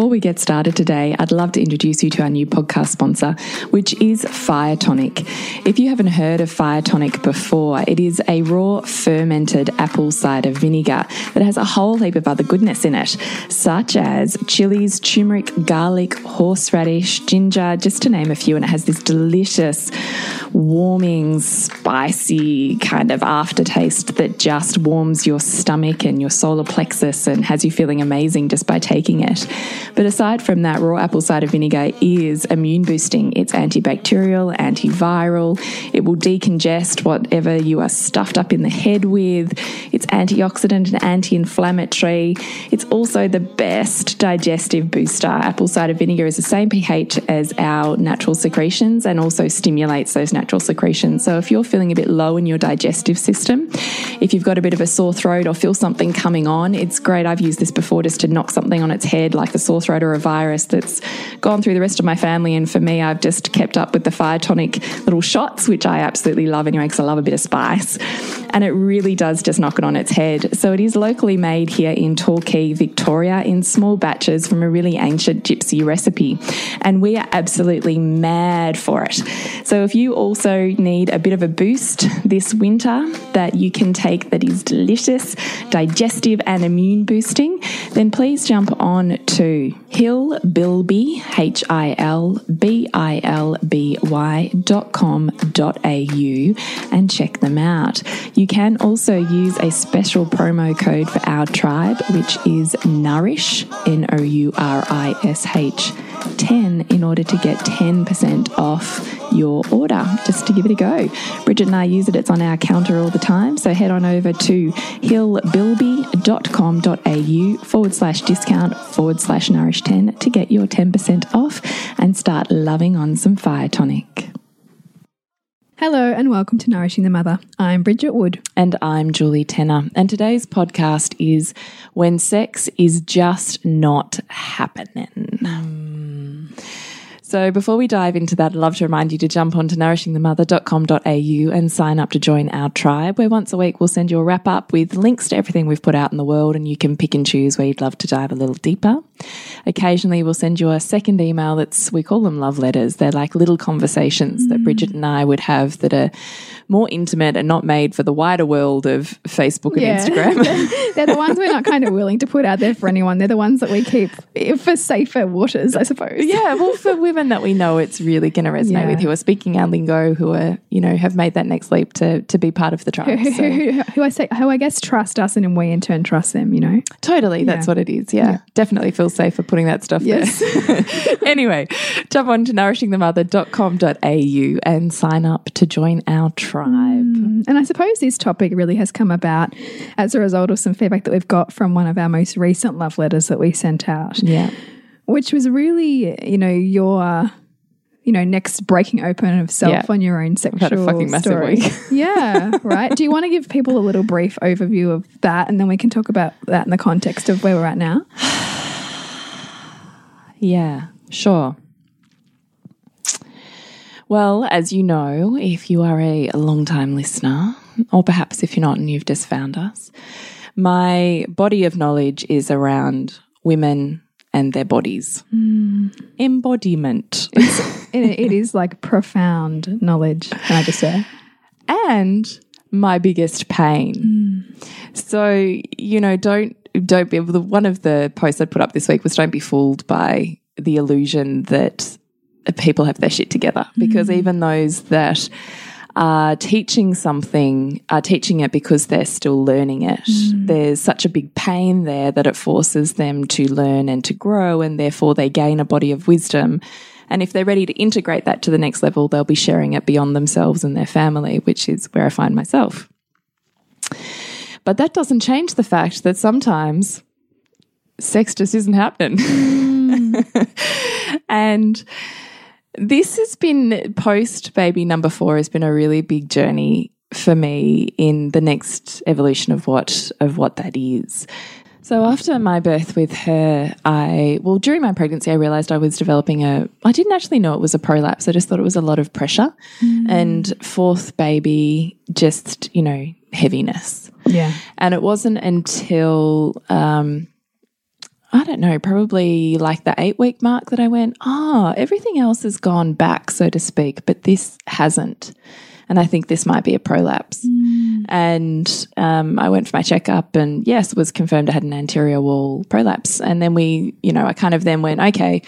Before we get started today, I'd love to introduce you to our new podcast sponsor, which is Fire Tonic. If you haven't heard of Fire Tonic before, it is a raw fermented apple cider vinegar that has a whole heap of other goodness in it, such as chilies, turmeric, garlic, horseradish, ginger, just to name a few. And it has this delicious, warming, spicy kind of aftertaste that just warms your stomach and your solar plexus and has you feeling amazing just by taking it. But aside from that, raw apple cider vinegar is immune boosting. It's antibacterial, antiviral. It will decongest whatever you are stuffed up in the head with. It's antioxidant and anti inflammatory. It's also the best digestive booster. Apple cider vinegar is the same pH as our natural secretions and also stimulates those natural secretions. So if you're feeling a bit low in your digestive system, if you've got a bit of a sore throat or feel something coming on, it's great. I've used this before just to knock something on its head, like a sore throat or a virus that's gone through the rest of my family. And for me, I've just kept up with the fire tonic little shots, which I absolutely love anyway, because I love a bit of spice. And it really does just knock it on its head. So it is locally made here in Torquay, Victoria, in small batches from a really ancient gypsy recipe. And we are absolutely mad for it. So if you also need a bit of a boost this winter that you can take that is delicious, digestive, and immune boosting, then please jump on to Hilbilby, H I L B I L B Y dot com dot au and check them out. You can also use a special promo code for our tribe, which is Nourish, N O U R I S H 10 in order to get 10% off your order, just to give it a go. Bridget and I use it, it's on our counter all the time. So head on over to hilbilby.com.au forward slash discount forward slash nourish 10 to get your 10% off and start loving on some fire tonic. Hello and welcome to Nourishing the Mother. I'm Bridget Wood. And I'm Julie Tenner. And today's podcast is When Sex is Just Not Happening. Mm. So before we dive into that, I'd love to remind you to jump onto nourishingthemother.com.au and sign up to join our tribe, where once a week we'll send you a wrap up with links to everything we've put out in the world, and you can pick and choose where you'd love to dive a little deeper. Occasionally, we'll send you a second email that's, we call them love letters. They're like little conversations mm. that Bridget and I would have that are more intimate and not made for the wider world of Facebook and yeah. Instagram. They're the ones we're not kind of willing to put out there for anyone. They're the ones that we keep for safer waters, I suppose. Yeah, well, for women that we know it's really going to resonate yeah. with who are speaking our lingo, who are, you know, have made that next leap to to be part of the tribe. So. who, who, I say, who I guess trust us and we in turn trust them, you know? Totally. That's yeah. what it is. Yeah. yeah. Definitely feel safer putting that stuff yes. there. anyway, jump on to nourishingthemother.com.au and sign up to join our tribe. Mm. And I suppose this topic really has come about as a result of some feedback that we've got from one of our most recent love letters that we sent out. Yeah which was really, you know, your you know, next breaking open of self yeah. on your own sexual fucking massive story. week. yeah, right. Do you want to give people a little brief overview of that, and then we can talk about that in the context of where we're at now? yeah, sure. Well, as you know, if you are a, a long time listener, or perhaps if you're not and you've just found us, my body of knowledge is around women and their bodies. Mm. Embodiment. It, it is like profound knowledge, can I just say? And my biggest pain. Mm. So, you know, don't don't be one of the posts I put up this week was don't be fooled by the illusion that people have their shit together because mm. even those that are teaching something, are teaching it because they're still learning it. Mm. There's such a big pain there that it forces them to learn and to grow, and therefore they gain a body of wisdom. And if they're ready to integrate that to the next level, they'll be sharing it beyond themselves and their family, which is where I find myself. But that doesn't change the fact that sometimes sex just isn't happening. Mm. and this has been post baby number four has been a really big journey for me in the next evolution of what of what that is. So after my birth with her, I well during my pregnancy I realized I was developing a I didn't actually know it was a prolapse. I just thought it was a lot of pressure. And fourth baby just, you know, heaviness. Yeah. And it wasn't until um I don't know, probably like the 8 week mark that I went, "Oh, everything else has gone back, so to speak, but this hasn't." And I think this might be a prolapse. And um, I went for my checkup, and yes, it was confirmed I had an anterior wall prolapse. And then we, you know, I kind of then went, okay,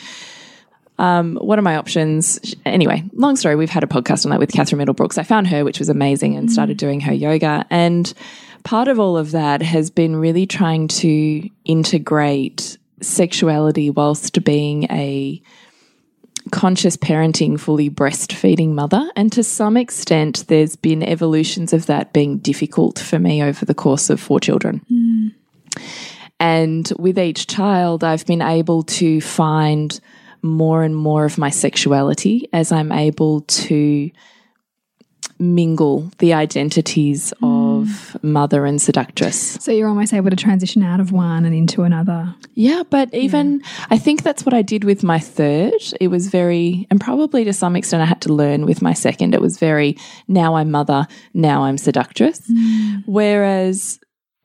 um, what are my options? Anyway, long story. We've had a podcast on that with Catherine Middlebrooks. I found her, which was amazing, and started doing her yoga. And part of all of that has been really trying to integrate sexuality whilst being a conscious parenting, fully breastfeeding mother. And to some extent, there's been evolutions of that being difficult for me over the course of four children. And with each child, I've been able to find more and more of my sexuality as I'm able to mingle the identities of mother and seductress. So you're almost able to transition out of one and into another. Yeah, but even I think that's what I did with my third. It was very, and probably to some extent, I had to learn with my second. It was very, now I'm mother, now I'm seductress. Mm. Whereas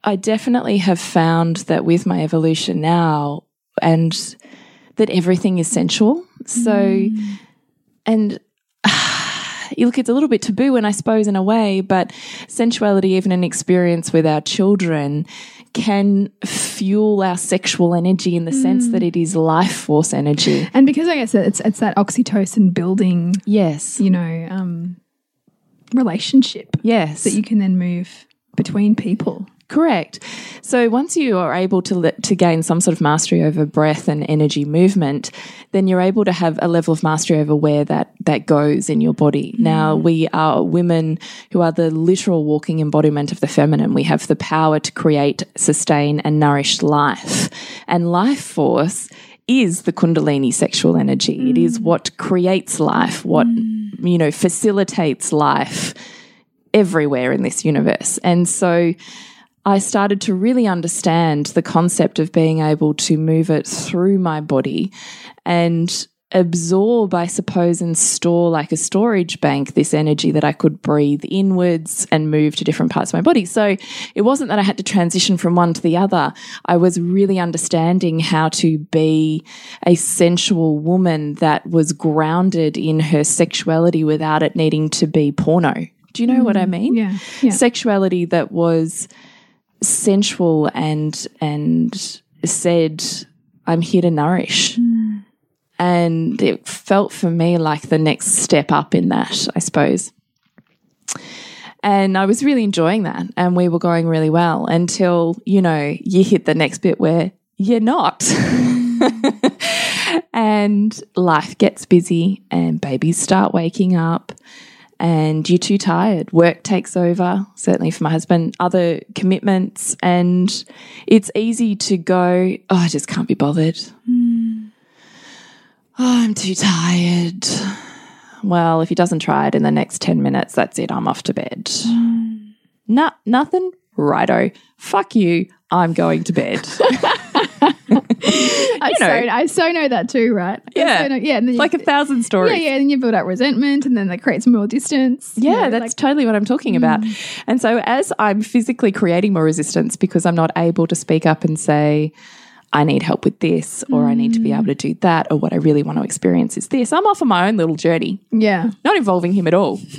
I definitely have found that with my evolution now, and that everything is sensual. So, mm. and you look, it's a little bit taboo, and I suppose in a way, but sensuality, even an experience with our children, can fuel our sexual energy in the sense that it is life force energy. And because I guess it's it's that oxytocin building, Yes. you know, um, relationship Yes. that you can then move between people. Correct. So once you are able to to gain some sort of mastery over breath and energy movement, then you're able to have a level of mastery over where that that goes in your body. Mm. Now we are women who are the literal walking embodiment of the feminine. We have the power to create, sustain, and nourish life, and life force is the kundalini sexual energy. It is mm. what creates life, what mm. you know facilitates life everywhere in this universe. And so I started to really understand the concept of being able to move it through my body and absorb, I suppose, and store like a storage bank this energy that I could breathe inwards and move to different parts of my body. So it wasn't that I had to transition from one to the other. I was really understanding how to be a sensual woman that was grounded in her sexuality without it needing to be porno. Do you know what I mm-hmm. mean? Yeah, yeah. Sexuality that was sensual and and said, I'm here to nourish. And it felt for me like the next step up in that, I suppose. And I was really enjoying that. And we were going really well until, you know, you hit the next bit where you're not. and life gets busy and babies start waking up and you're too tired. Work takes over, certainly for my husband, other commitments. And it's easy to go, oh, I just can't be bothered. Hmm. Oh, I'm too tired. Well, if he doesn't try it in the next 10 minutes, that's it. I'm off to bed. Hmm. Nah, nothing. Righto. Fuck you. I'm going to bed. I, know. so, I so know that too, right? Yeah. so know- yeah. And then you- like a thousand stories. yeah, yeah. And you build up resentment, and then that creates more distance. Yeah, You know, that's like- totally what I'm talking about. Mm. And so, as I'm physically creating more resistance because I'm not able to speak up and say, I need help with this, or I need to be mm. able to do that, or what I really want to experience is this, I'm off on my own little journey, yeah. not involving him at all.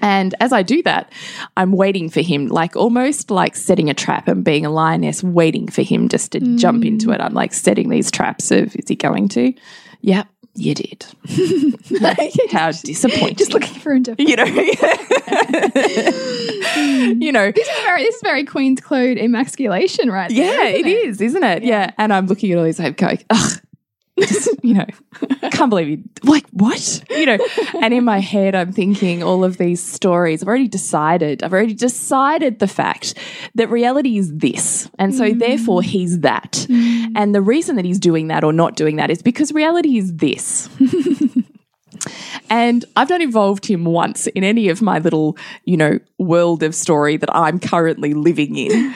And as I do that, I'm waiting for him, like almost like setting a trap and being a lioness, waiting for him just to jump into mm. it. I'm like setting these traps of, is he going to? Yep, you did. How disappointing. Just looking for him to. you know, you know, This is very, this is very Queen's Code emasculation, right? yeah, isn't it is, isn't it? Yeah. And I'm looking at all these, I'm going, ugh, just, you know, can't believe you, like, what? You know, and in my head, I'm thinking all of these stories. I've already decided, I've already decided the fact that reality is this. And so mm. therefore he's that. Mm. And the reason that he's doing that or not doing that is because reality is this. And I've not involved him once in any of my little, you know, world of story that I'm currently living in.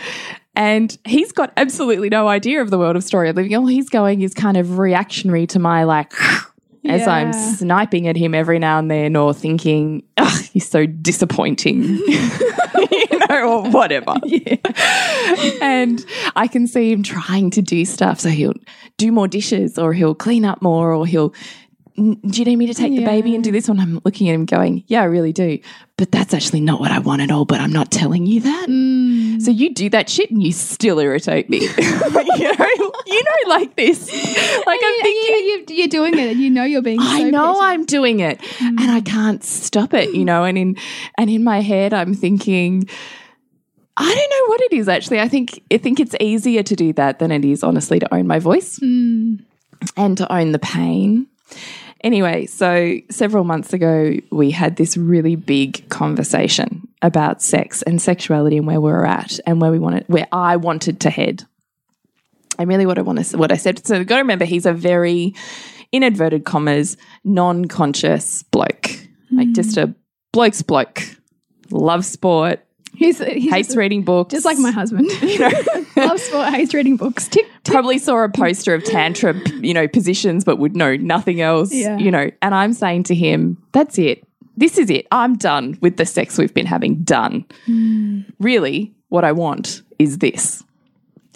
And he's got absolutely no idea of the world of story living. All he's going is kind of reactionary to my like as I'm sniping at him every now and then or thinking, ugh, he's so disappointing. you know, or whatever. Yeah. and I can see him trying to do stuff. So he'll do more dishes or he'll clean up more or he'll "N- do you need me to take the baby and do this one? I'm looking at him going, yeah, I really do. But that's actually not what I want at all. But I'm not telling you that. Mm. So you do that shit and you still irritate me. you know, you know, like this. Like I'm You- thinking, you, you're doing it and you know you're being I so know petty. I'm doing it, mm. and I can't stop it. You know, and in and in my head, I'm thinking. I don't know what it is actually. I think I think it's easier to do that than it is honestly to own my voice mm. and to own the pain. Anyway, so several months ago, we had this really big conversation about sex and sexuality and where we're at and where we wanted, where I wanted to head. And really, what I want to, what I said. So, got to remember, he's a very, in inverted commas, non-conscious bloke, like just hmm. a bloke's bloke. Loves sport, He's, he's hates reading books, just like my husband. You know, Loves sport, hates reading books. Tick, tick. probably saw a poster of tantra, you know, positions, but would know nothing else, Yeah. you know. And I'm saying to him, that's it. This is it. I'm done with the sex we've been having. Done. Hmm. Really, what I want is this.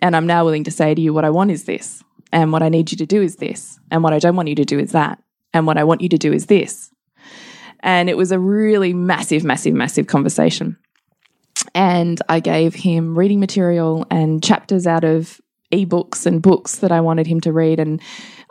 And I'm now willing to say to you, what I want is this. And what I need you to do is this. And what I don't want you to do is that. And what I want you to do is this. And it was a really massive, massive, massive conversation and I gave him reading material and chapters out of ebooks and books that I wanted him to read. And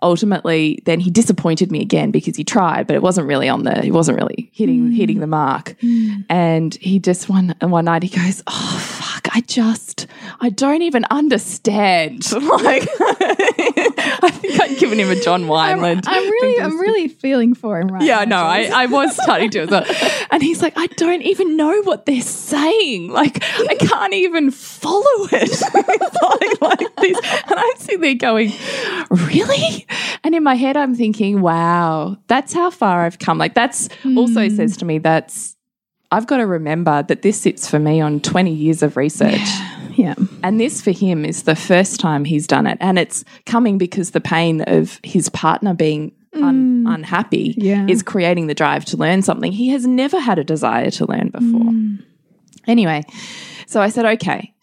ultimately then he disappointed me again because he tried but it wasn't really on the he wasn't really hitting mm. hitting the mark. Mm. And he just one and one night he goes oh fuck I just I don't even understand like I think I'd given him a John I'm, I'm really, I'm really feeling for him right yeah, now. no, I, I was starting to well. And he's like, I don't even know what they're saying. Like, I can't even follow it. like, like this. And I'm sitting there going, really? And in my head, I'm thinking, wow, that's how far I've come. Like, that's also hmm. says to me, that's, I've got to remember that this sits for me on 20 years of research. Yeah. And this for him is the first time he's done it. And it's coming because the pain of his partner being un- mm. unhappy Yeah. is creating the drive to learn something he has never had a desire to learn before. Mm. Anyway, so I said, okay,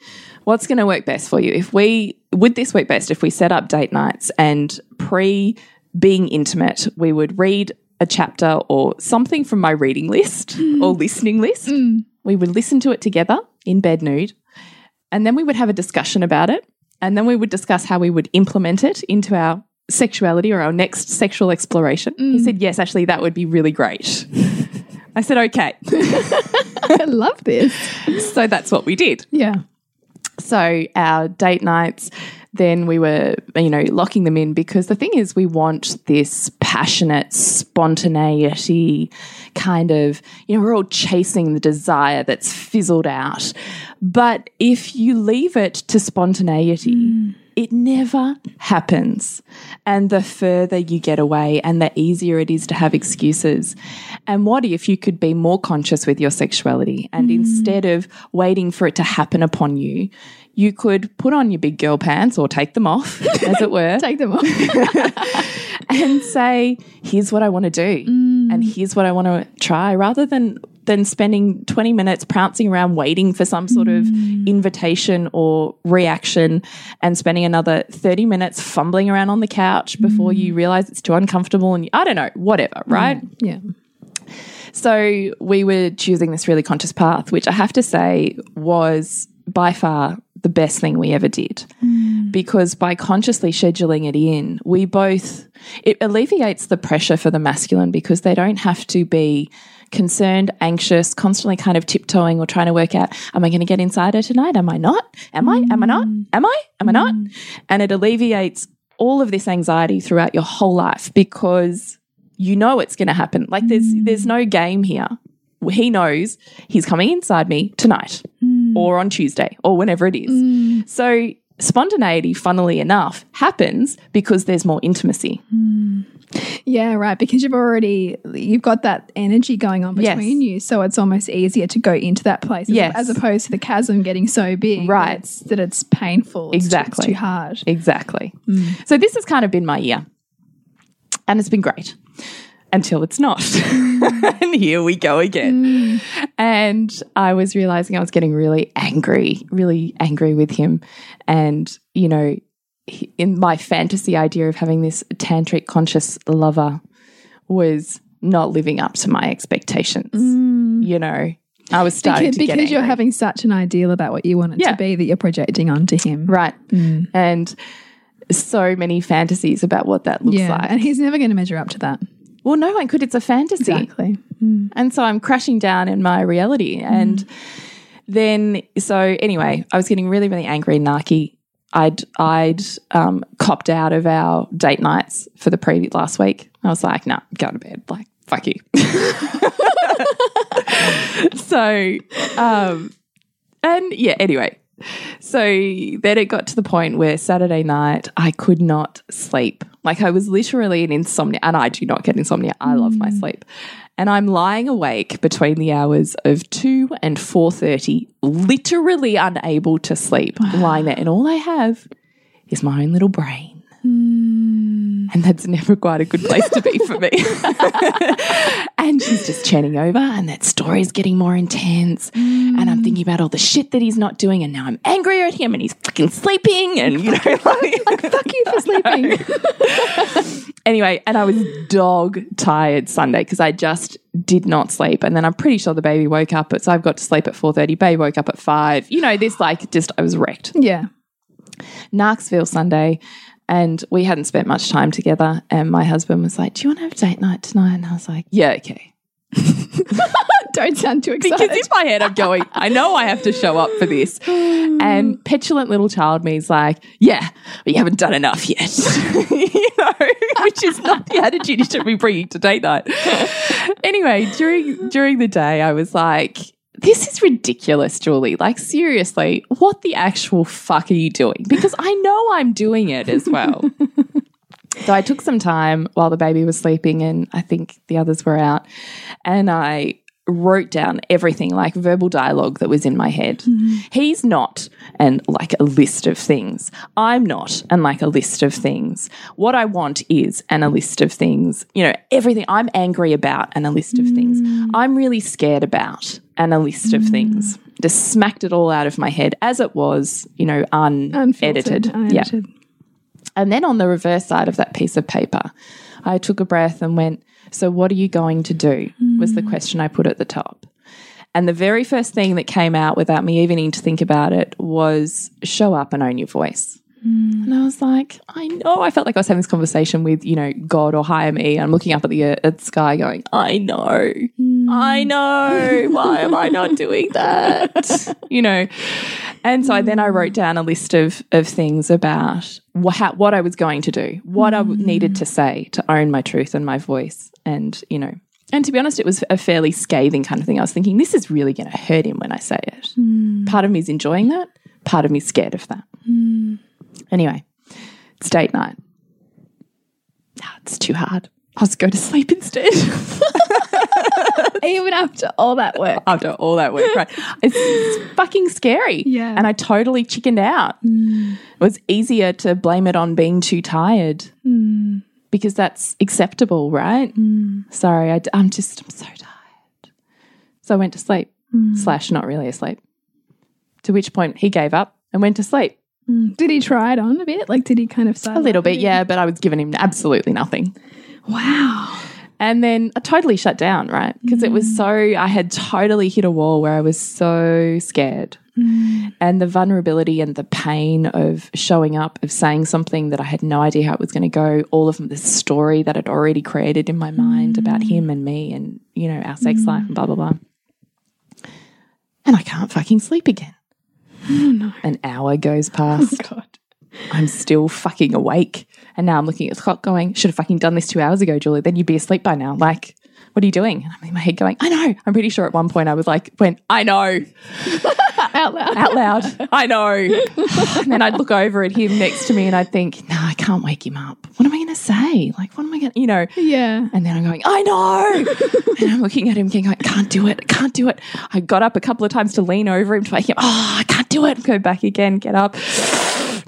what's going to work best for you? If we, would this work best if we set up date nights and pre being intimate, we would read a chapter or something from my reading list mm. or listening list. Mm. We would listen to it together in bed nude. And then we would have a discussion about it. And then we would discuss how we would implement it into our sexuality or our next sexual exploration. He mm. said, Yes, actually, that would be really great. I said, Okay. I love this. so that's what we did. Yeah. So our date nights, then we were, you know, locking them in because the thing is, we want this passionate spontaneity kind of, you know, we're all chasing the desire that's fizzled out. But if you leave it to spontaneity, mm. it never happens. And the further you get away and the easier it is to have excuses. And what if you could be more conscious with your sexuality and mm. instead of waiting for it to happen upon you, you could put on your big girl pants or take them off, as it were, Take them off. and say, here's what I want to do and mm. here's what I want to try rather than than spending 20 minutes pouncing around waiting for some sort of mm. invitation or reaction and spending another 30 minutes fumbling around on the couch before you mm. realize it's too uncomfortable and you, I don't know, whatever, right? yeah. So we were choosing this really conscious path, which I have to say was by far the best thing we ever did. Mm. Because by consciously scheduling it in, we both, it alleviates the pressure for the masculine because they don't have to be concerned, anxious, constantly kind of tiptoeing or trying to work out, am I going to get inside her tonight? Am I not? Am I? Am I not? Mm. Am I? Am I not? Mm. And it alleviates all of this anxiety throughout your whole life because you know it's going to happen. Like there's there's no game here. He knows he's coming inside me tonight Mm. or on Tuesday or whenever it is. Mm. So spontaneity, funnily enough, happens because there's more intimacy. Mm. Yeah, right. Because you've already you've got that energy going on Yes. between you, so it's almost easier to go into that place. as- Yes. as opposed to the chasm getting so big, that Right. it's- That it's painful. It's too- Exactly. it's too hard. Exactly. So this has kind of been my year. And it's been great until it's not. and here we go again. And I was realizing I was getting really angry, really angry with him. And, you know, in my fantasy idea of having this tantric conscious lover was not living up to my expectations. Mm. You know, I was starting Because, to get because you're having such an ideal about what you want it Yeah. to be that you're projecting onto him. right. Mm. And so many fantasies about what that looks Yeah, like. and he's never going to measure up to that. Well, no one could. It's a fantasy. Exactly. And so I'm crashing down in my reality. And then, so anyway, I was getting really, really angry and narky. I'd, I'd um, copped out of our date nights for the previous last week. I was like, no, go to bed. Like, fuck you. so, um, and yeah, anyway. So then it got to the point where Saturday night I could not sleep. Like I was literally in insomnia, and I do not get insomnia. I love my mm. sleep, and I'm lying awake between the hours of two and four thirty, literally unable to sleep, lying there, and all I have is my own little brain. Hmm. And that's never quite a good place to be for me. and she's just chatting over, and that story's getting more intense. And I'm thinking about all the shit that he's not doing, and now I'm angrier at him, and he's fucking sleeping, and you know, like, Fuck you for sleeping. anyway. And I was dog tired Sunday because I just did not sleep, and then I'm pretty sure the baby woke up. At, so I've got to sleep at four thirty. Baby woke up at five. You know, this like just I was wrecked. yeah. Knoxville Sunday, and we hadn't spent much time together. And my husband was like, "Do you want to have date night tonight?" And I was like, "Yeah, okay." Don't sound too excited. Because in my head, I'm going, I know I have to show up for this. And petulant little child me is like, yeah, but you haven't done enough yet. you know, which is not the attitude you should be bringing to date night. anyway, during during the day, I was like, this is ridiculous, Julie. Like, seriously, what the actual fuck are you doing? Because I know I'm doing it as well. So I took some time while the baby was sleeping and I think the others were out and I wrote down everything like verbal dialogue that was in my head. Mm-hmm. He's not and like a list of things. I'm not and like a list of things. What I want is and a list of things. You know, everything I'm angry about and a list of things. Mm. I'm really scared about and a list of mm. things. Just smacked it all out of my head as it was, you know, unedited. Unfiltered, Yeah. And then on the reverse side of that piece of paper, I took a breath and went, So, what are you going to do? was the mm. question I put at the top. And the very first thing that came out without me even needing to think about it was show up and own your voice. Mm. And I was like, I know. I felt like I was having this conversation with, you know, God or higher me. I'm looking up at the, uh, at the sky going, I know. Mm. I know. Why am I not doing that? you know. And so I, then I wrote down a list of, of things about what, how, what I was going to do, what I needed to say to own my truth and my voice. And, you know, and to be honest, it was a fairly scathing kind of thing. I was thinking, this is really going to hurt him when I say it. Hmm. Part of me is enjoying that, part of me is scared of that. Hmm. Anyway, it's date night. Ah, it's too hard. I'll just go to sleep instead. Even after all that work. After all that work, right? It's, it's fucking scary. Yeah. And I totally chickened out. Hmm. It was easier to blame it on being too tired because that's acceptable, right? Mm. Sorry, I, am just, I'm so tired. So I went to sleep, mm. slash, not really asleep. To which point he gave up and went to sleep. Mm. Did he try it on a bit? Like, did he kind of start A little bit, yeah, but I was giving him absolutely nothing. Wow. And then I totally shut down, right? Because it was so, I had totally hit a wall where I was so scared. Mm. And the vulnerability and the pain of showing up, of saying something that I had no idea how it was going to go, all of the story that I'd already created in my mind about mm. him and me and, you know, our sex life and blah, blah, blah. And I can't fucking sleep again. Oh, An hour goes past. Oh, God. I'm still fucking awake. And now I'm looking at the clock going, should have fucking done this two hours ago, Julie. Then you'd be asleep by now. Like, what are you doing? And I'm in my head going, I know. I'm pretty sure at one point I was like, went, I know. Out loud. out loud. I know. and then I'd look over at him next to me and I'd think, no, I can't wake him up. What am I going to say? Like, what am I going to, you know? Yeah. And then I'm going, I know. and I'm looking at him, going, I can't do it. I can't do it. I got up a couple of times to lean over him to wake him. Oh, I can't do it. Go back again, get up.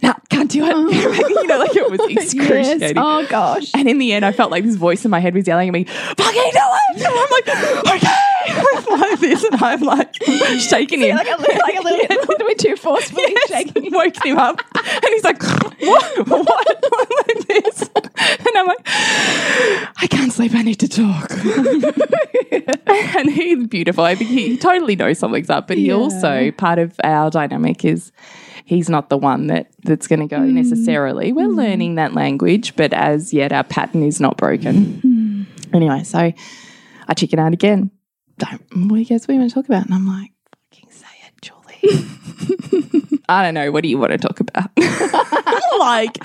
No, can't do it. Oh. you know, like it was excruciating. Yes. Oh gosh. And in the end, I felt like this voice in my head was yelling at me, fucking do it. And I'm like, okay. like this. And I'm like shaking him. like a little, like a little, bit too forcefully Yes, shaking. woke him up. And he's like, what? What? like this. And I'm like, I can't sleep. I need to talk. and he's beautiful. I think he, he totally knows something's up, but he Yeah. also, part of our dynamic is he's not the one that that's going to go mm. necessarily. We're mm. learning that language, but as yet our pattern is not broken. Mm. Anyway, so I chicken out again. Don't, what do you guys we want to talk about? And I'm like, fucking say it, Julie. I don't know. What do you want to talk about? like,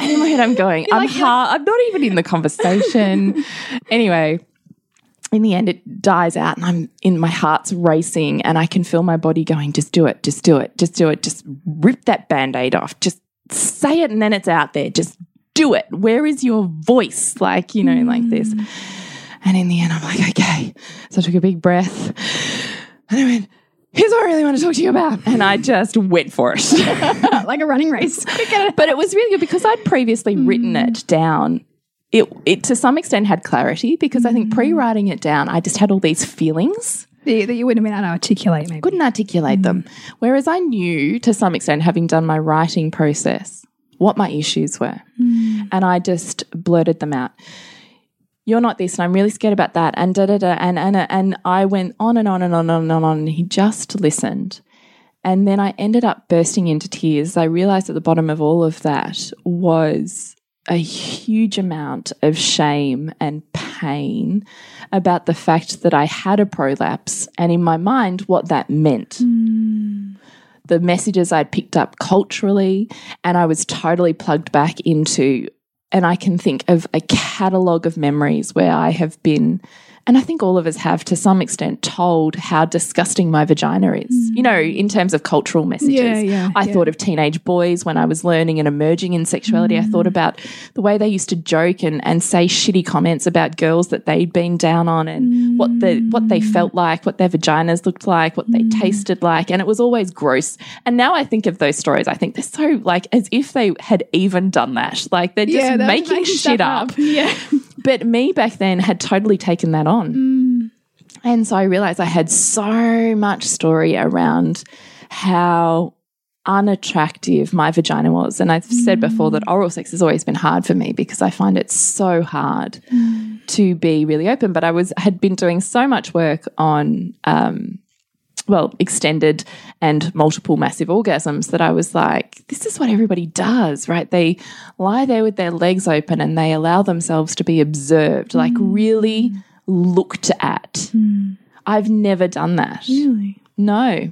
and in my head, I'm going, I'm hard. I'm not even in the conversation. anyway, in the end, it dies out, and I'm in my heart's racing, and I can feel my body going, just do it, just do it, just do it, just rip that band aid off, just say it, and then it's out there. Just do it. Where is your voice? Like, you know, like this. Mm. And in the end, I'm like, okay. So I took a big breath, and I went, here's what I really want to talk to you about. And I just went for it. like a running race. but it was really good because I'd previously written mm. it down. It, it to some extent had clarity because I think mm. pre writing it down, I just had all these feelings, that you wouldn't have been able to articulate, maybe. couldn't articulate them. Mm. Whereas I knew to some extent, having done my writing process, what my issues were. Mm. And I just blurted them out. You're not this, and I'm really scared about that, and da da da, and and and I went on and on and on and on and on. And he just listened, and then I ended up bursting into tears. I realized at the bottom of all of that was a huge amount of shame and pain about the fact that I had a prolapse, and in my mind, what that meant hmm. the messages I'd picked up culturally, and I was totally plugged back into. And I can think of a catalogue of memories where I have been, and I think all of us have to some extent, told how disgusting my vagina is, mm. you know, in terms of cultural messages. Yeah, yeah, I yeah. thought of teenage boys when I was learning and emerging in sexuality. I thought mm. about the way they used to joke and, and say shitty comments about girls that they'd been down on and what the what they mm. felt like, what their vaginas looked like, what they tasted like, and it was always gross. And now I think of those stories, I think they're so like as if they had even done that. Like they're just making, making shit up. up. Yeah. But me back then had totally taken that on. And so I realized I had so much story around how unattractive my vagina was. And I've said before that oral sex has always been hard for me because I find it so hard to be really open. But I was had been doing so much work on um, well, extended and multiple massive orgasms that I was like, this is what everybody does, right? They lie there with their legs open and they allow themselves to be observed, like mm. really looked at. Hmm. I've never done that. Really? No.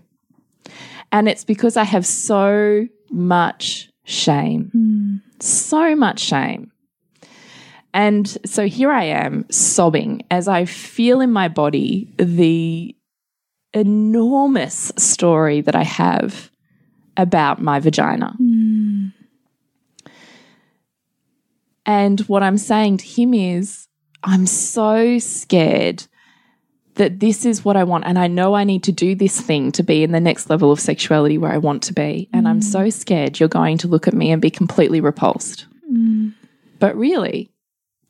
And it's because I have so much shame, hmm. so much shame. And so here I am sobbing as I feel in my body the enormous story that I have about my vagina. And what I'm saying to him is, I'm so scared that this is what I want. And I know I need to do this thing to be in the next level of sexuality where I want to be. And I'm so scared you're going to look at me and be completely repulsed. But really,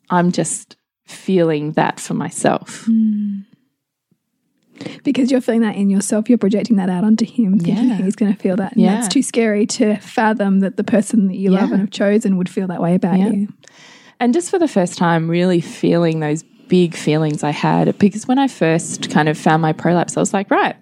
I'm just feeling that for myself. Because you're feeling that in yourself, you're projecting that out onto him, thinking Yeah. he's going to feel that. And Yeah. that's too scary to fathom that the person that you love and have chosen would feel that way about Yeah. you. And just for the first time, really feeling those big feelings I had. Because when I first kind of found my prolapse, I was like, right,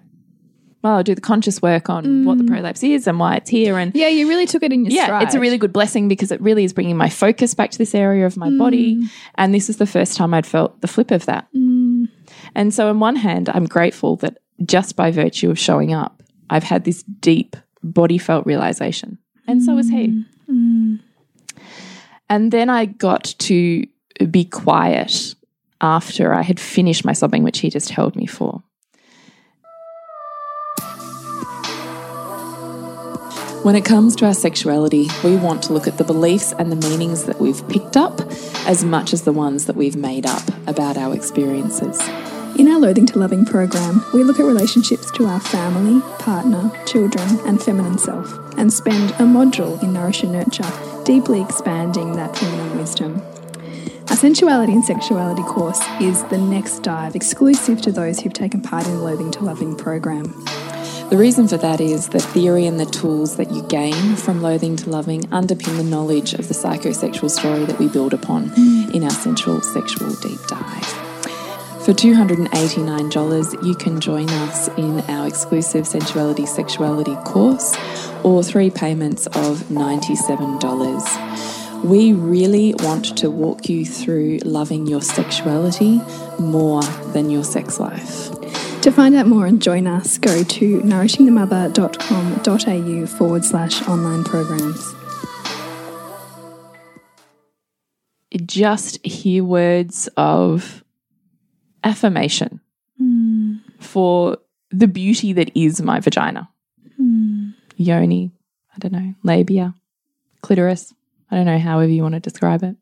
well, I'll do the conscious work on what the mm. prolapse is and why it's here. And Yeah, you really took it in your yeah, stride. it's a really good blessing because it really is bringing my focus back to this area of my body. Mm. And this is the first time I'd felt the flip of that. Mm. And so, on one hand, I'm grateful that just by virtue of showing up, I've had this deep body felt realization. And so was he. Mm. And then I got to be quiet after I had finished my sobbing, which he just held me for. When it comes to our sexuality, we want to look at the beliefs and the meanings that we've picked up as much as the ones that we've made up about our experiences. In our Loathing to Loving program, we look at relationships to our family, partner, children, and feminine self, and spend a module in Nourish and Nurture, deeply expanding that feminine wisdom. Our Sensuality and Sexuality course is the next dive exclusive to those who've taken part in the Loathing to Loving program. The reason for that is the theory and the tools that you gain from loathing to loving underpin the knowledge of the psychosexual story that we build upon mm. in our sensual sexual deep dive. For $289, you can join us in our exclusive Sensuality Sexuality course or three payments of $97. We really want to walk you through loving your sexuality more than your sex life. To find out more and join us, go to nourishingthemother.com.au forward slash online programs. Just hear words of affirmation hmm. for the beauty that is my vagina. Hmm. Yoni, I don't know, labia, clitoris, I don't know, however you want to describe it.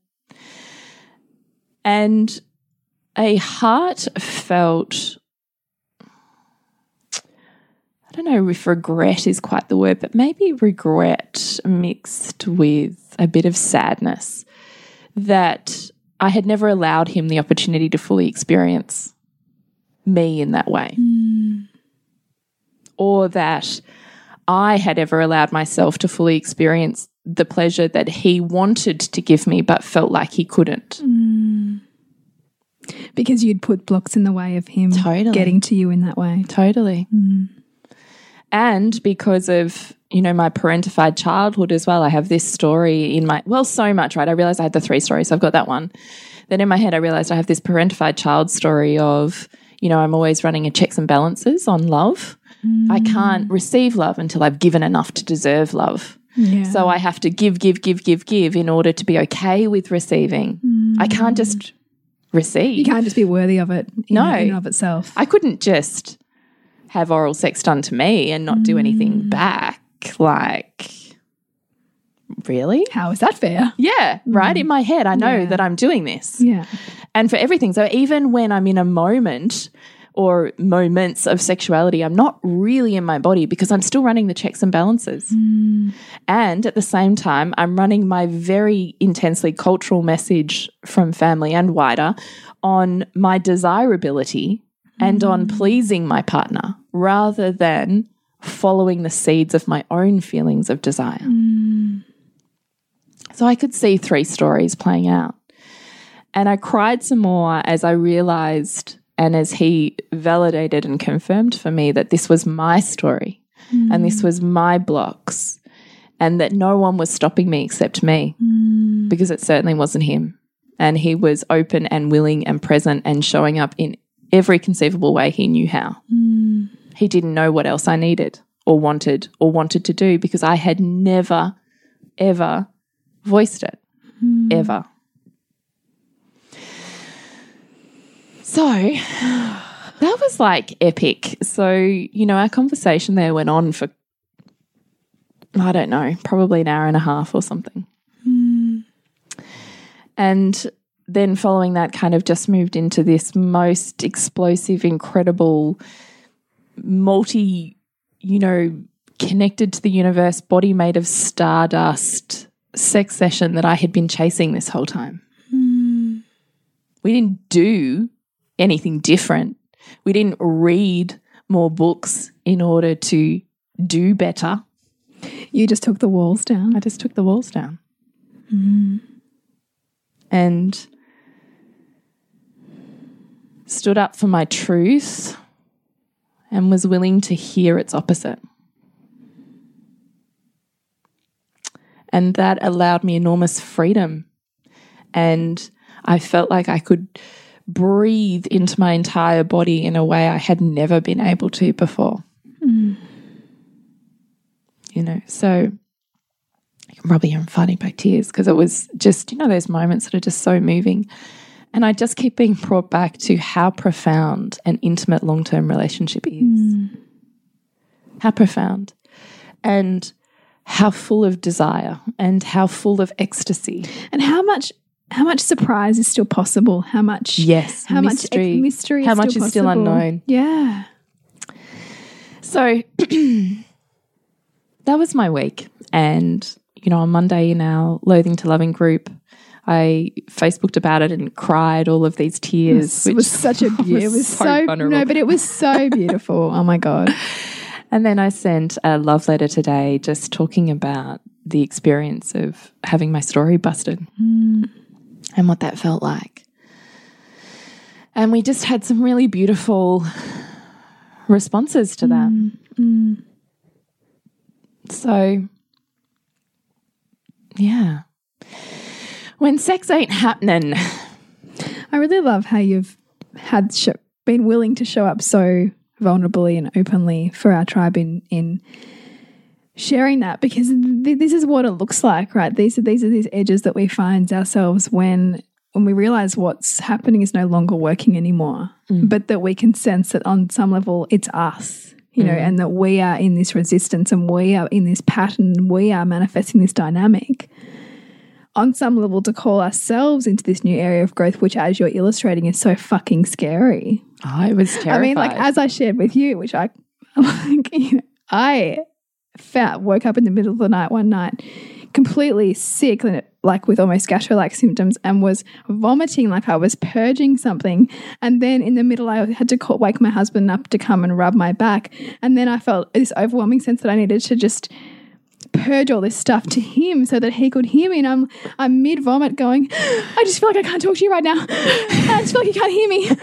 And a heartfelt I don't know if regret is quite the word, but maybe regret mixed with a bit of sadness that I had never allowed him the opportunity to fully experience me in that way. Hmm. Or that I had ever allowed myself to fully experience the pleasure that he wanted to give me but felt like he couldn't. Hmm. Because you'd put blocks in the way of him Totally. getting to you in that way. Totally. Hmm. And because of, you know, my parentified childhood as well, I have this story in my, well, so much, right? I realized I had the three stories. So I've got that one. Then in my head, I realized I have this parentified child story of, you know, I'm always running a checks and balances on love. I mm. can't receive love until I've given enough to deserve love. Yeah. So I have to give, give, give, give, give in order to be okay with receiving. I can't mm. just receive. you can't just be worthy of it No. in and of itself. I couldn't just have oral sex done to me and not do anything mm. back. Like, really? How is that fair? Yeah, right. In mm. my head, I know Yeah. that I'm doing this. Yeah. And for everything. So even when I'm in a moment or moments of sexuality, I'm not really in my body because I'm still running the checks and balances. Mm. And at the same time, I'm running my very intensely cultural message from family and wider on my desirability and on mm. pleasing my partner rather than following the seeds of my own feelings of desire. So I could see three stories playing out. And I cried some more as I realized and as he validated and confirmed for me that this was my story and this was my blocks and that no one was stopping me except me because it certainly wasn't him. And he was open and willing and present and showing up in every conceivable way he knew how. He didn't know what else I needed or wanted or wanted to do because I had never, ever voiced it. Hmm. Ever. So that was like epic. So, you know, our conversation there went on for, I don't know, probably an hour and a half or something. Hmm. And then following that, kind of just moved into this most explosive, incredible, multi, you know, connected to the universe, body made of stardust sex session that I had been chasing this whole time. We didn't do anything different. We didn't read more books in order to do better. You just took the walls down. I just took the walls down. And stood up for my truth and was willing to hear its opposite. And that allowed me enormous freedom. And I felt like I could breathe into my entire body in a way I had never been able to before. Hmm. You know, so you can probably hear I'm fighting back tears because it was just, you know, those moments that are just so moving. And I just keep being brought back to how profound an intimate long term relationship is. Mm. How profound. And how full of desire and how full of ecstasy. And how much how much surprise is still possible? How much Yes, how mystery. much mystery How is much still is still unknown. Yeah. So that was my week. And, you know, on Monday in our Loathing to Loving group, I Facebooked about it and cried all of these tears. It which was such a beautiful. It was so, vulnerable. no, but it was so beautiful. oh my god. And then I sent a love letter today just talking about the experience of having my story busted mm. and what that felt like. And we just had some really beautiful responses to that. Mm, mm. So, yeah. When sex ain't happening, I really love how you've had been willing to show up so vulnerably and openly for our tribe in in sharing that because th this is what it looks like, right? These are these are these edges that we find ourselves when when we realize what's happening is no longer working anymore, mm. but that we can sense that on some level it's us. You know, mm. and that we are in this resistance and we are in this pattern, we are manifesting this dynamic on some level to call ourselves into this new area of growth, which, as you're illustrating, is so fucking scary. Oh, I was terrified. I mean, like as I shared with you, which I, like, you know, I felt woke up in the middle of the night one night, completely sick, and like with almost gastro-like symptoms, and was vomiting like I was purging something. And then in the middle, I had to call, wake my husband up to come and rub my back, and then I felt this overwhelming sense that I needed to just purge all this stuff to him so that he could hear me. And I'm I'm mid vomit going, I just feel like I can't talk to you right now. I just feel like you can't hear me.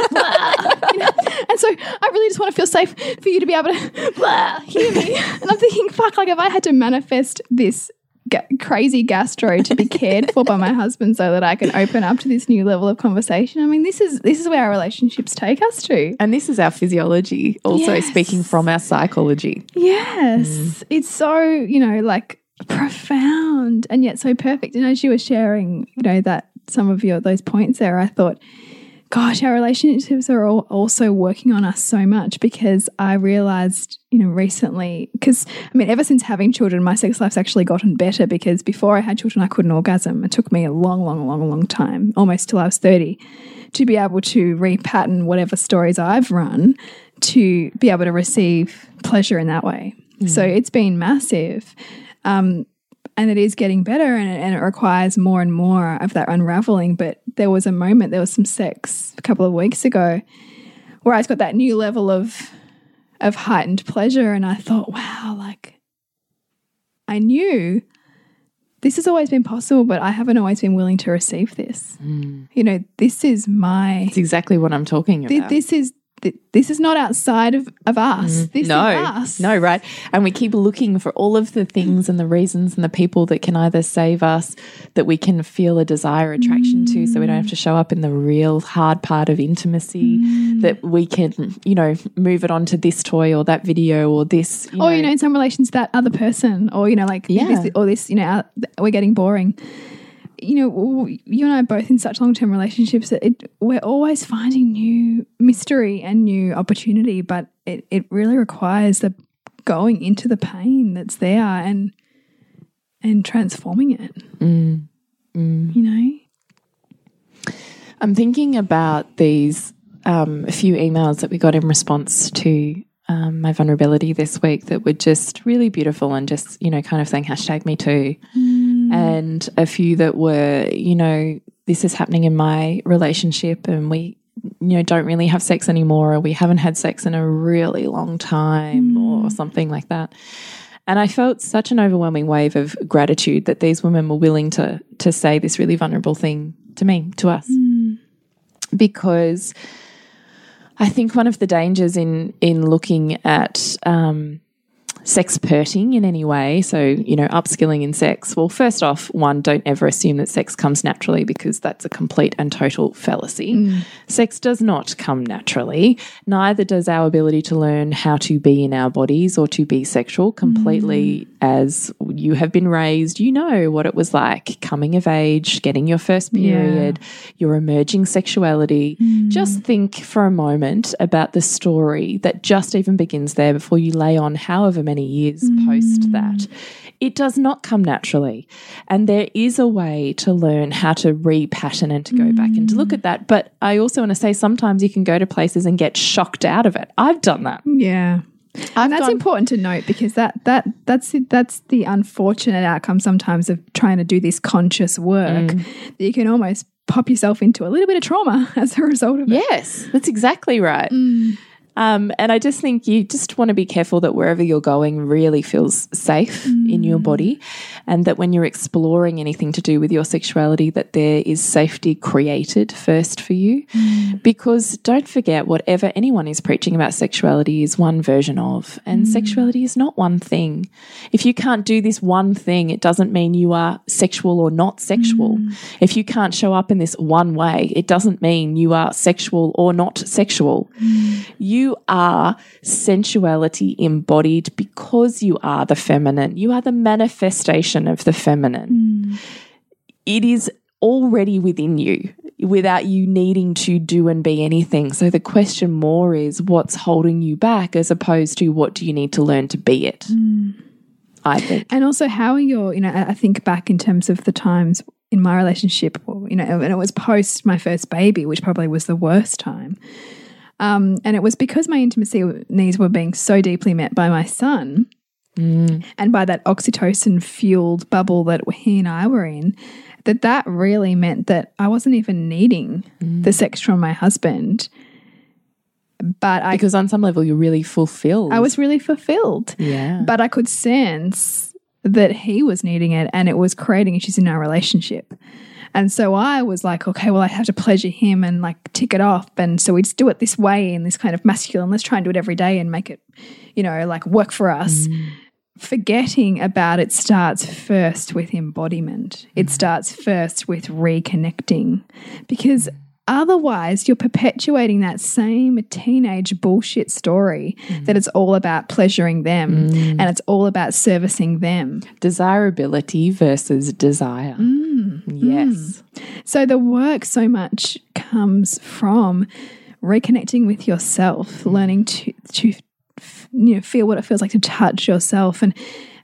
You know? And so I really just want to feel safe for you to be able to hear me. And I'm thinking, fuck, like if I had to manifest this ga- crazy gastro to be cared for by my husband so that I can open up to this new level of conversation. I mean, this is this is where our relationships take us to. and this is our physiology, also Yes. speaking from our psychology. Yes. Mm. It's so, you know, like profound and yet so perfect. And as you were sharing, you know, that some of your those points there, I thought, gosh, our relationships are all also working on us so much because I realized, you know, recently, because I mean, ever since having children, my sex life's actually gotten better because before I had children, I couldn't orgasm. It took me a long, long, long, long time, almost till I was 30, to be able to repattern whatever stories I've run to be able to receive pleasure in that way. So it's been massive. Um, and it is getting better and it, and it requires more and more of that unraveling. But there was a moment, there was some sex a couple of weeks ago where I just got that new level of of heightened pleasure and I thought, wow, like I knew this has always been possible, but I haven't always been willing to receive this. Mm. You know, this is my It's exactly what I'm talking about. this is thi- this is not outside of, of us. This no, is us. no, right? And we keep looking for all of the things and the reasons and the people that can either save us, that we can feel a desire, attraction to, so we don't have to show up in the real hard part of intimacy. Mm. That we can, you know, move it on to this toy or that video or this. You or you know in some relations that other person or you know like Yeah. this, or this you know we're getting boring you know you and i are both in such long-term relationships that it, we're always finding new mystery and new opportunity but it, it really requires the going into the pain that's there and and transforming it Mm. you know I'm thinking about these um, a few emails that we got in response to um, my vulnerability this week that were just really beautiful and just, you know, kind of saying hashtag me too. Mm. And a few that were, you know, this is happening in my relationship and we, you know, don't really have sex anymore or we haven't had sex in a really long time or mm. something like that. And I felt such an overwhelming wave of gratitude that these women were willing to to say this really vulnerable thing to me, to us. Mm. Because I think one of the dangers in in looking at um, sex perting in any way, so you know, upskilling in sex. Well, first off, one, don't ever assume that sex comes naturally because that's a complete and total fallacy. Mm. Sex does not come naturally. Neither does our ability to learn how to be in our bodies or to be sexual completely mm. as you have been raised. You know what it was like coming of age, getting your first period, your emerging sexuality. Mm. Just think for a moment about the story that just even begins there before you lay on however many many years post that. It does not come naturally. And there is a way to learn how to repattern and to go back and to look at that. But I also want to say sometimes you can go to places and get shocked out of it. I've done that. Yeah. I've And that's important to note because that that that's that's the unfortunate outcome sometimes of trying to do this conscious work. Mm. That you can almost pop yourself into a little bit of trauma as a result of it. Yes, that's exactly right. Mm. Um, and I just think you just want to be careful that wherever you're going really feels safe in your Mm. body, and that when you're exploring anything to do with your sexuality, that there is safety created first for you. Mm. Because don't forget, whatever anyone is preaching about sexuality is one version of, and Mm. sexuality is not one thing. If you can't do this one thing, it doesn't mean you are sexual or not sexual. Mm. If you can't show up in this one way, it doesn't mean you are sexual or not sexual. You are sensuality embodied because you are the feminine. You are the manifestation of the feminine. Mm. It is already within you without you needing to do and be anything. So the question more is what's holding you back as opposed to what do you need to learn to be it? Mm. I think. And also, how are your, you know, I I think back in terms of the times in my relationship, you know, and it was post my first baby, which probably was the worst time. Um, and it was because my intimacy needs were being so deeply met by my son and by that oxytocin fueled bubble that he and I were in, that that really meant that I wasn't even needing the sex from my husband. But I, Because on some level you're really fulfilled. I was really fulfilled. Yeah. But I could sense that he was needing it and it was creating issues in our relationship. And so I was like, okay, well, I have to pleasure him and like tick it off. And so we'd do it this way in this kind of masculine, let's try and do it every day and make it, you know, like work for us. Mm. Forgetting about it starts first with embodiment. It mm. starts first with reconnecting because otherwise you're perpetuating that same teenage bullshit story mm. that it's all about pleasuring them and it's all about servicing them. Desirability versus desire. Yes. Mm. So the work so much comes from reconnecting with yourself, learning to to you know feel what it feels like to touch yourself and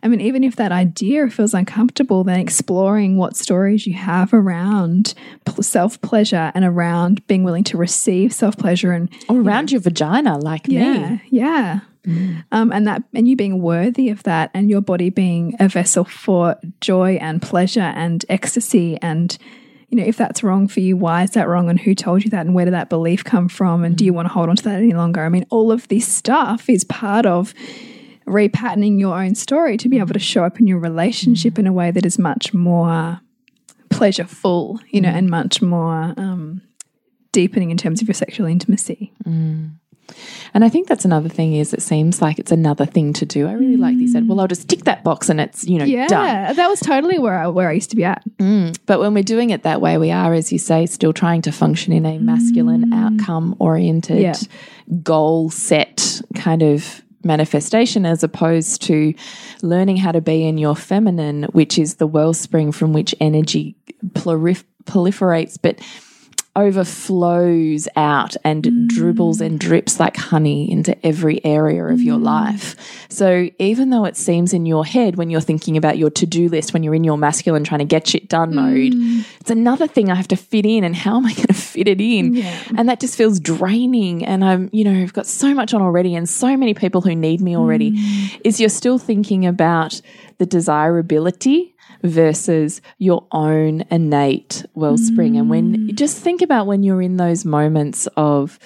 I mean even if that idea feels uncomfortable then exploring what stories you have around self pleasure and around being willing to receive self pleasure and Or around your vagina, like yeah me. yeah um, and that and you being worthy of that and your body being a vessel for joy and pleasure and ecstasy and you know if that's wrong for you why is that wrong and who told you that and where did that belief come from and do you want to hold on to that any longer? I mean all of this stuff is part of repatterning your own story to be able to show up in your relationship in a way that is much more pleasureful you know and much more um, deepening in terms of your sexual intimacy And I think that's another thing is it seems like it's another thing to do. I really like that you said, well, I'll just tick that box and it's, you know, Yeah, done. that was totally where I, where I used to be at. Mm. But when we're doing it that way, we are, as you say, still trying to function in a masculine, mm. outcome oriented, Yeah. goal set kind of manifestation as opposed to learning how to be in your feminine, which is the wellspring from which energy prolif- proliferates, but overflows out and dribbles and drips like honey into every area of your life. So even though it seems in your head when you're thinking about your to-do list when you're in your masculine trying to get shit done mm. mode, it's another thing I have to fit in and how am I going to fit it in? And that just feels draining and I'm, you know, I've got so much on already and so many people who need me already. Mm. Is you're still thinking about the desirability versus your own innate wellspring. And when mm. just think about when you're in those moments of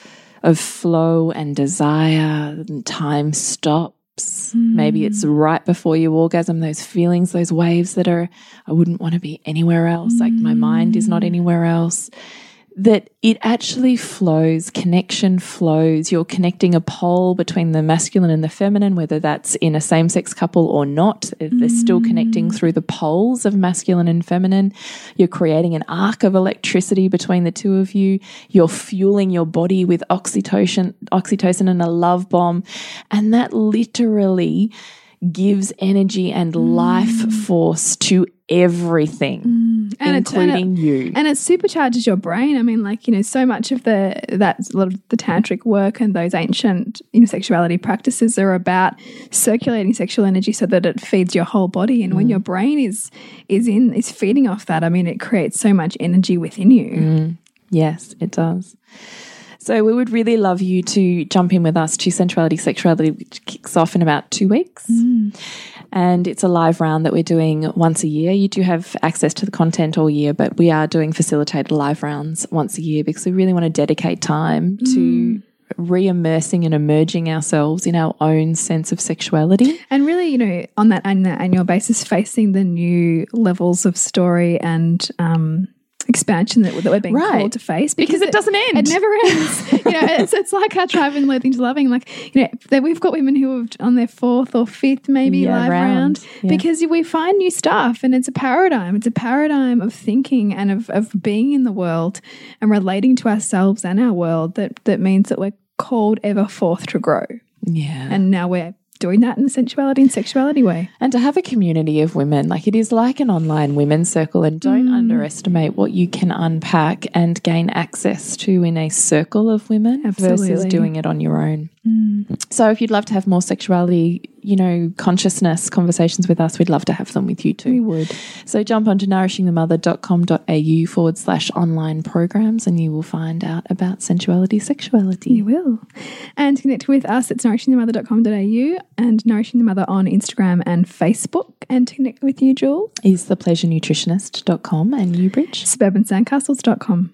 of flow and desire, and time stops. Maybe it's mm. right before you orgasm, those feelings, those waves that are, I wouldn't want to be anywhere else, like my mind is not mm. anywhere else. That it actually flows, connection flows. You're connecting a pole between the masculine and the feminine, whether that's in a same sex couple or not. They're still connecting mm. through the poles of masculine and feminine. You're creating an arc of electricity between the two of you. You're fueling your body with oxytocin, oxytocin and a love bomb. And that literally gives energy and life mm. force to everything. and it- and including it- you. and it supercharges your brain. I mean, like you know, so much of the that's a lot of the tantric work and those ancient you know sexuality practices are about circulating sexual energy so that it feeds your whole body. And when mm. your brain is is in is feeding off that, I mean, it creates so much energy within you. Mm. Yes, it does. So we would really love you to jump in with us to Sensuality Sexuality, which kicks off in about two weeks. Mm. And it's a live round that we're doing once a year. You do have access to the content all year, but we are doing facilitated live rounds once a year because we really want to dedicate time to re immersing and emerging ourselves in our own sense of sexuality. And really, you know, on that, on that annual basis, facing the new levels of story and um, expansion that, that we're being Right. called to face Because it doesn't end. It never ends. you know, it's, it's like our tribe in Loathing to Loving. Like, you know, that we've got women who are on their fourth or fifth, maybe Yeah, live round. round, Yeah. because we find new stuff and it's a paradigm. It's a paradigm of thinking and of, of being in the world and relating to ourselves and our world that, that means that we're called ever forth to grow. Yeah. And now we're doing that in the sensuality and sexuality way. And to have a community of women, like it is like an online women's circle, and don't Mm. underestimate what you can unpack and gain access to in a circle of women versus Absolutely. Mm. doing it on your own. Mm. So, if you'd love to have more sexuality, you know, consciousness conversations with us, we'd love to have them with you too. We would. So, jump onto nourishingthemother.com.au forward slash online programs and you will find out about sensuality, sexuality. You will. And to connect with us, it's nourishingthemother.com.au and Nourishing the Mother on Instagram and Facebook. And to connect with you, Jewel, Is thepleasurenutritionist.com and Newbridge. suburbansandcastles.com.